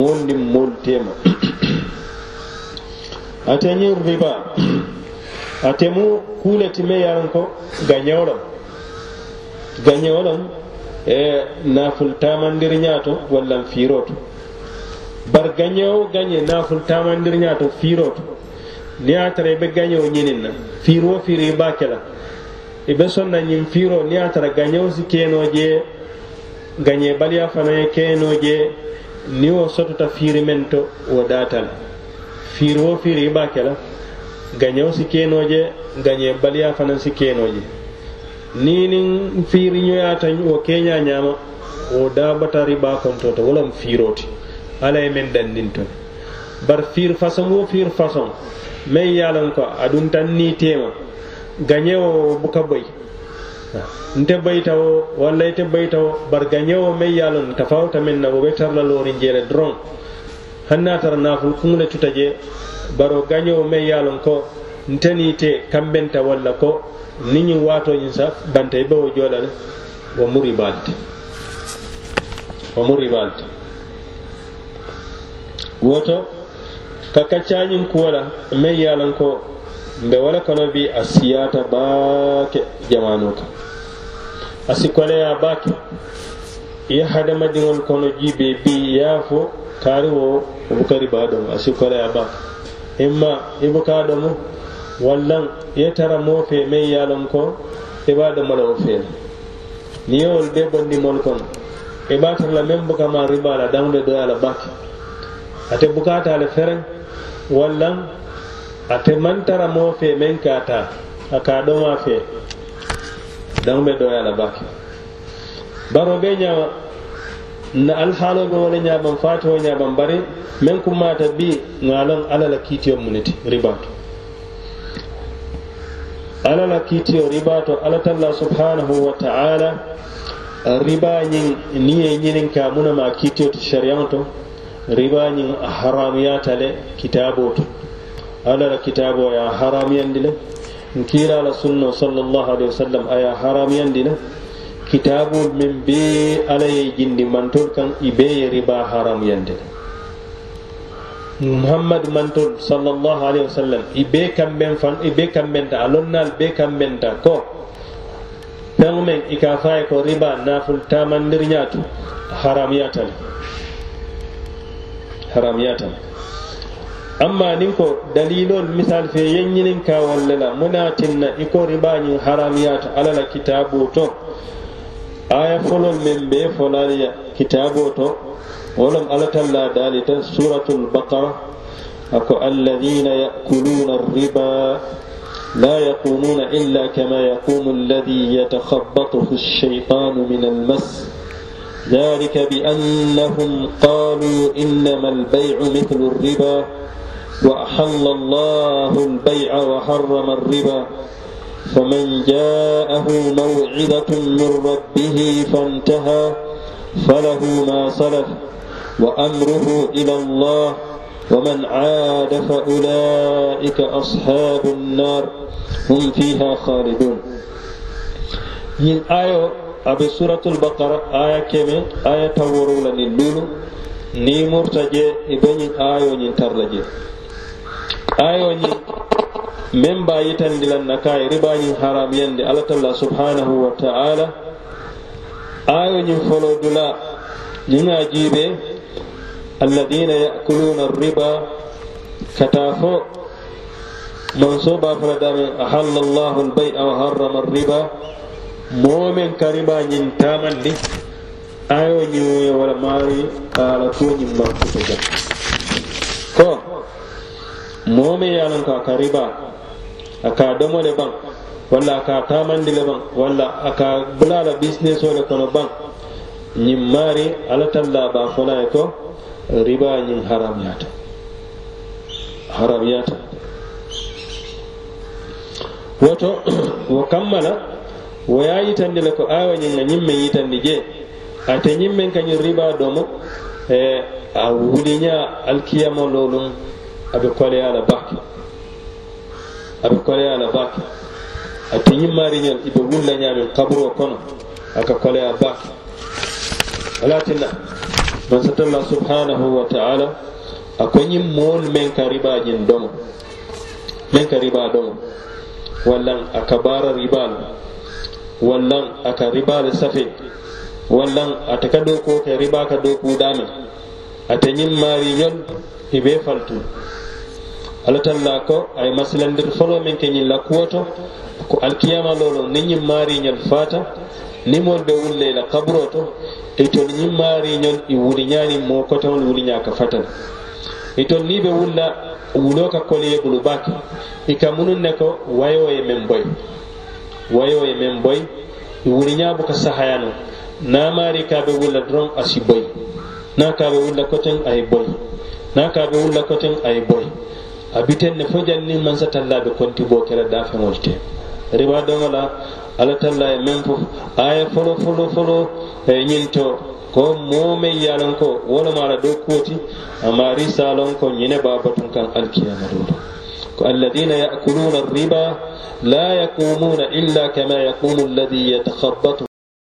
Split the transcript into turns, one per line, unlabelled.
wondi mol tema ateñiŋ riba atemu kuu le ti me ye ko gañewo loŋ e naful tamandiriñaa to walla n fiiroo gañewo gañe naful tamandiriñaa to fiiroo to a tara ibe gañewo ñiniŋ na fiiroo fiiri i bakela ibe sonna ñin i be a tara gañewo si kenoje gañe baliya fanaŋ ye keenoo ni wo sotota fiiri men to wo datal fiiri wo fiiri i be ke la. Gañewo si kenoje gañe baliya fanaŋ si kenoje ni nin fiiri ñoyata wo keña ñama wo dabata riba kontoto wolam fiiroti fiiro ti. Alla ye meŋ dandinto ne bari fiiri façon wo fiir façon meŋ yalan ko aduŋ tan ni tema gañewo buka boy nte bayita walla ite bayita bar gañewo meŋ ye a loŋ tafawuta meŋ na wo be tara la looriŋ jee le tara naful kuŋle tuta je baro gañewo meŋ ye ko nte niŋ kambenta walla ko niñin watoñin sa banta i ɓewo wo wo muri ti wo muri ti woto ka kaccañin kuwola la meŋ ko mbe wala kono bi a siyata baake jamanu ka. A sikoleya baake ye hadamadiŋol kono jibe bi ya fo kaari wo wo ba domo a sikoleya baake. Imma i buka domo wallan ye tara moo fee meŋ ye a ko i be a wo fee le niŋ yewol bee bondi kono i be a meŋ bukama maa ribaa la daŋo doya la baake. Ate bukaata le fereŋ wallaŋ ate mantara moo fe meŋ ka ta a ka ɗoma fe daŋ be doya la bake baro be ñama na alhaalo be wala ñaban fati wo ñaban bari meŋ kummata bi ŋalon ala la kiitiyo muniti ribato ala la kiitiyo ribato ala talla subhanahu wa ta'ala riba ñiŋ niŋ ye ñiniŋ ka munama kiitiyo ti sariyaŋo to riba ñiŋ a haramuyata le kitabo to. ala la kitabo ya haramiyandi le. Nkira la sunno sallallahu alaihi wasallam aya haramiyandi le. Kitabol min be ala ye jindi mantol kan i be ye riba haramiyandi le. Muhammad mantol sallallahu alaihi wasallam i be kamben fan i be kambenta alonnal be kambenta ko feŋo meŋ i ka faye ko riba naful tamandirñatu haramiyata le haramiyata amma nin ko dalilol misal fe yeññinin ka walle la munatinna i ko ribañin haramuyata ala la kitabo to aya folol men be folaliya kitabo to wolom alatalla dalita suratul baqara ako alladina yakuluna riba لا يقومون إلا كما يقوم الذي يتخبطه الشيطان من المس ذلك بأنهم قالوا إنما البيع مثل الربا وأحل الله البيع وحرم الربا. فمن جاءه موعظة من ربه فانتهى فله ما سلف وأمره إلى الله. ومن عاد فأولئك أصحاب النار. هم فيها خالدون. yin ayo abe suratul baqara aya keme aya taworula ni lulu ni murta je e beñin ayo ñin tarla ayoñi men ba yitandilan na kaye ribañin haram yande allah talla subhanahu wa taala. Ayoñin folo dula ñinga jiibe alladina yakuluna riba kata fo monso ba fana damen ahalla llahu lbaya wa harrama riba. Momen ka riba ñin tamandi ayoñiwoye wala maari ala tuñin mankuto jam ko moo yalan ko a ka ribaa a ka domo walla aka ka taamandi le baŋ walla aka bulala business ole kono ban. Ñin maari alla talla ba fonaye naŋ ye ko ribaa ñiŋ haramuyaata haramuyaata woto wo kammala woya yitandi le ko awa ñinga ŋa ñiŋ yitandi je. Ate ñiŋ meŋ ka ñiŋ domo e a wuliña alkiyama looluŋ aɓe koleya la bake. Aɓe koleya la bake. Ate ñimmariñol iɓe wullañamin kaburo kono aka koleya bake. Walatinna mansatalla subhanahu wa taala a ñim mool men ka ribañin domo. Men ka riba domo. Wallan aka bara ribal. Wallan aka ribal safe. Wallan ata ka ɗo ko ke riba ka ɗo kuɗamen ata ñim mariñol iɓe faltu. Alla talla ko ay masilandir folo men ke ñin la kuwoto ko alkiyama lolo ni ñin maariñol fata nimol ɓe wulle la kaburo to ton ñin maariñol i wuliñani mo kotewol wuliña ka fatana e ton ni ɓe wulla wulo ka kolye bulu bake i ka munun ne ko wayoye men boy. Wayoye men boy i wuliñabu ka sahayano. Na maari kaɓe wulla doron asi boy. Na kaɓe wulla koten ay boy. Na kaɓe wulla koten ay boy abitenne fo janni man sa tallaɓe konti bo kela dafeŋol te riba doŋola alla talla e meŋ fo aya folo folo folo e ñiŋ ko moo meŋ ko wolema ala do kuwoti amaari sa lon ko ñine babatun kaŋ alkiyama doto ko alladina yakuluna riba la yakumuna illa kama yakumu alladi yatakhabbatu